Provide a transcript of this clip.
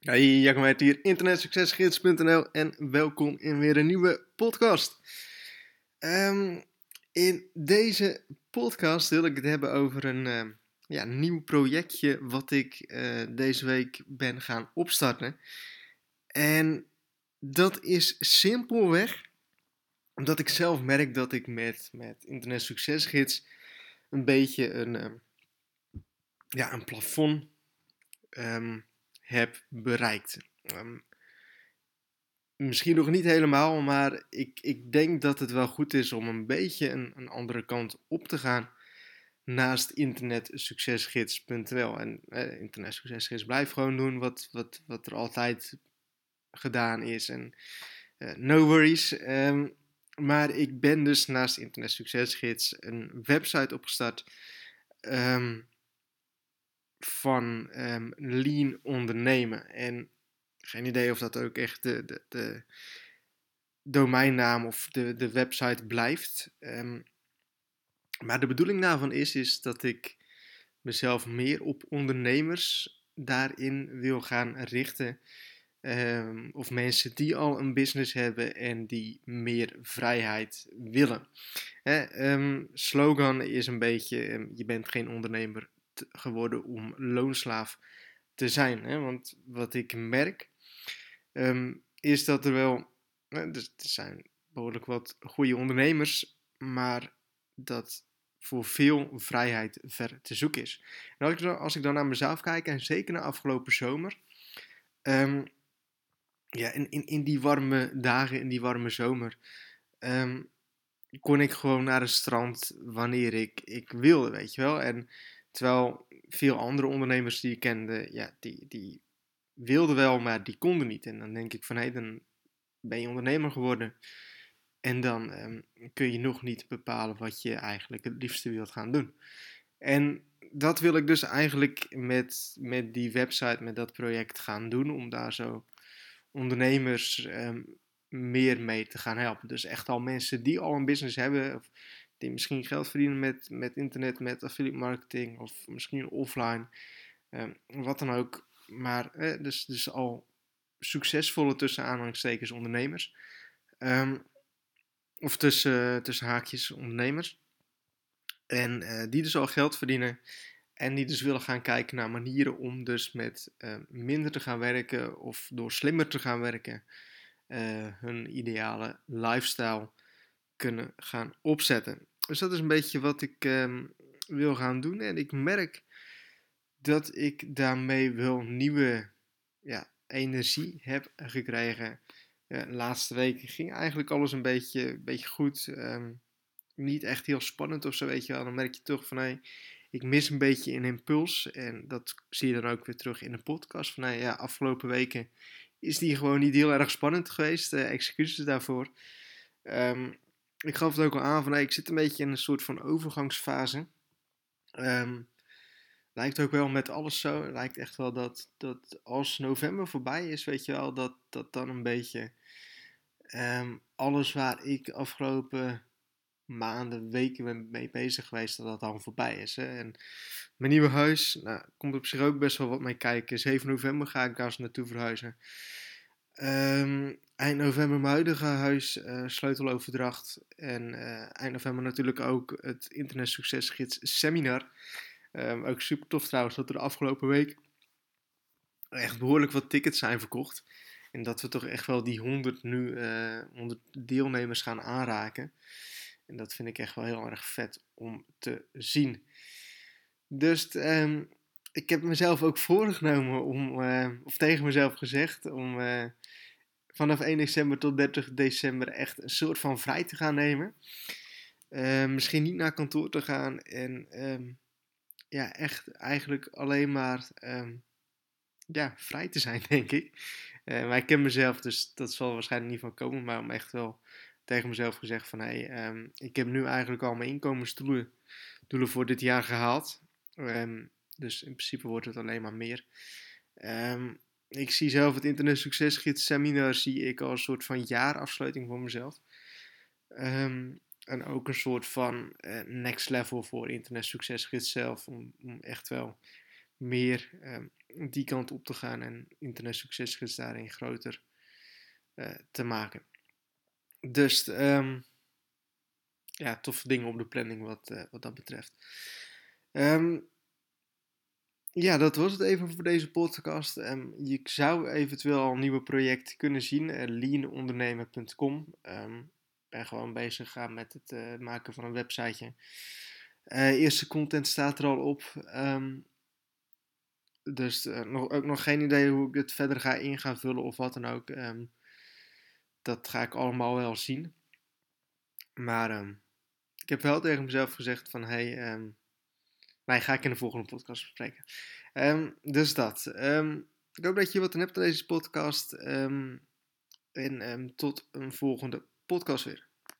Hey, Jacob hier, internetsuccesgids.nl en welkom in weer een nieuwe podcast. Ehm, in deze podcast wil ik het hebben over een uh, ja, nieuw projectje wat ik uh, deze week ben gaan opstarten. En dat is simpelweg omdat ik zelf merk dat ik met, met Internet Succesgids een beetje een, uh, ja, een plafond um, heb bereikt. Um, misschien nog niet helemaal, maar ik, ik denk dat het wel goed is om een beetje een, een andere kant op te gaan naast internetsuccesgids.nl. En eh, internetsuccesgids blijft gewoon doen wat, wat, wat er altijd gedaan is. En uh, no worries. Um, maar ik ben dus naast Internet Succesgids een website opgestart. Um, van um, lean ondernemen. En geen idee of dat ook echt de, de, de domeinnaam of de, de website blijft. Um, maar de bedoeling daarvan is, is dat ik mezelf meer op ondernemers daarin wil gaan richten. Um, of mensen die al een business hebben en die meer vrijheid willen. Slogan is een beetje: je bent geen ondernemer geworden om loonslaaf te zijn. Hè? Want wat ik merk um, is dat er wel, uh, dus er zijn behoorlijk wat goede ondernemers, maar dat voor veel vrijheid ver te zoeken is. Als ik, dan, als ik dan naar mezelf kijk, en zeker naar afgelopen zomer, um, ja, in, in, in die warme dagen, in die warme zomer, um, kon ik gewoon naar het strand wanneer ik, ik wilde, weet je wel. En Terwijl veel andere ondernemers die ik kende, ja, die, die wilden wel, maar die konden niet. En dan denk ik van, hé, hey, dan ben je ondernemer geworden. En dan um, kun je nog niet bepalen wat je eigenlijk het liefste wilt gaan doen. En dat wil ik dus eigenlijk met, met die website, met dat project gaan doen. Om daar zo ondernemers um, meer mee te gaan helpen. Dus echt al mensen die al een business hebben, of die misschien geld verdienen met, met internet, met affiliate marketing of misschien offline, um, wat dan ook. Maar eh, dus, dus al succesvolle tussen ondernemers. Um, of tussen, tussen haakjes ondernemers. En uh, die dus al geld verdienen. En die dus willen gaan kijken naar manieren om dus met uh, minder te gaan werken of door slimmer te gaan werken. Uh, hun ideale lifestyle kunnen gaan opzetten. Dus dat is een beetje wat ik um, wil gaan doen. En ik merk dat ik daarmee wel nieuwe ja, energie heb gekregen. De laatste weken ging eigenlijk alles een beetje, beetje goed. Um, niet echt heel spannend of zo, weet je wel. Dan merk je toch van, hé, ik mis een beetje een impuls. En dat zie je dan ook weer terug in de podcast. Van, hey, ja, afgelopen weken is die gewoon niet heel erg spannend geweest. Excuses daarvoor. Um, ik gaf het ook al aan van ik zit een beetje in een soort van overgangsfase. Um, lijkt ook wel met alles zo. Lijkt echt wel dat, dat als november voorbij is, weet je wel, dat, dat dan een beetje um, alles waar ik afgelopen maanden, weken mee bezig geweest, dat dat dan voorbij is. Hè? En mijn nieuwe huis, nou, komt op zich ook best wel wat mee kijken. 7 november ga ik daar eens naartoe verhuizen. Um, eind november mijn huidige huis, uh, sleuteloverdracht. En uh, eind november natuurlijk ook het Internet Succesgids seminar. Um, ook super tof trouwens dat er de afgelopen week echt behoorlijk wat tickets zijn verkocht. En dat we toch echt wel die 100 nu, uh, eh, 100 deelnemers gaan aanraken. En dat vind ik echt wel heel erg vet om te zien. Dus um, ik heb mezelf ook voorgenomen om, of tegen mezelf gezegd, om vanaf 1 december tot 30 december echt een soort van vrij te gaan nemen. Uh, misschien niet naar kantoor te gaan en um, ja, echt eigenlijk alleen maar um, ja, vrij te zijn, denk ik. Uh, maar ik ken mezelf, dus dat zal waarschijnlijk niet van komen. Maar om echt wel tegen mezelf gezegd van... Hey, um, ik heb nu eigenlijk al mijn inkomensdoelen doelen voor dit jaar gehaald. dus in principe wordt het alleen maar meer. Ik zie zelf het Internet Succesgids seminar zie ik als een soort van jaarafsluiting voor mezelf. Um, en ook een soort van uh, next level voor Internet Succesgids zelf. Om, om echt wel meer um, die kant op te gaan en internet succesgids daarin groter uh, te maken. Dus um, ja, toffe dingen op de planning wat, uh, wat dat betreft. Um, ja, dat was het even voor deze podcast. Um, je zou eventueel al nieuwe projecten kunnen zien. Uh, leanondernemen.com. Um, ben gewoon bezig gegaan met het uh, maken van een websiteje. Uh, eerste content staat er al op. Um, dus nog, ook nog geen idee hoe ik het verder ga in gaan vullen of wat dan ook. dat ga ik allemaal wel zien. Maar ik heb wel tegen mezelf gezegd van... Hey, Nee, ga ik in de volgende podcast bespreken. Um, dus dat. Um, ik hoop dat je wat aan hebt aan deze podcast. Um, en tot een volgende podcast weer.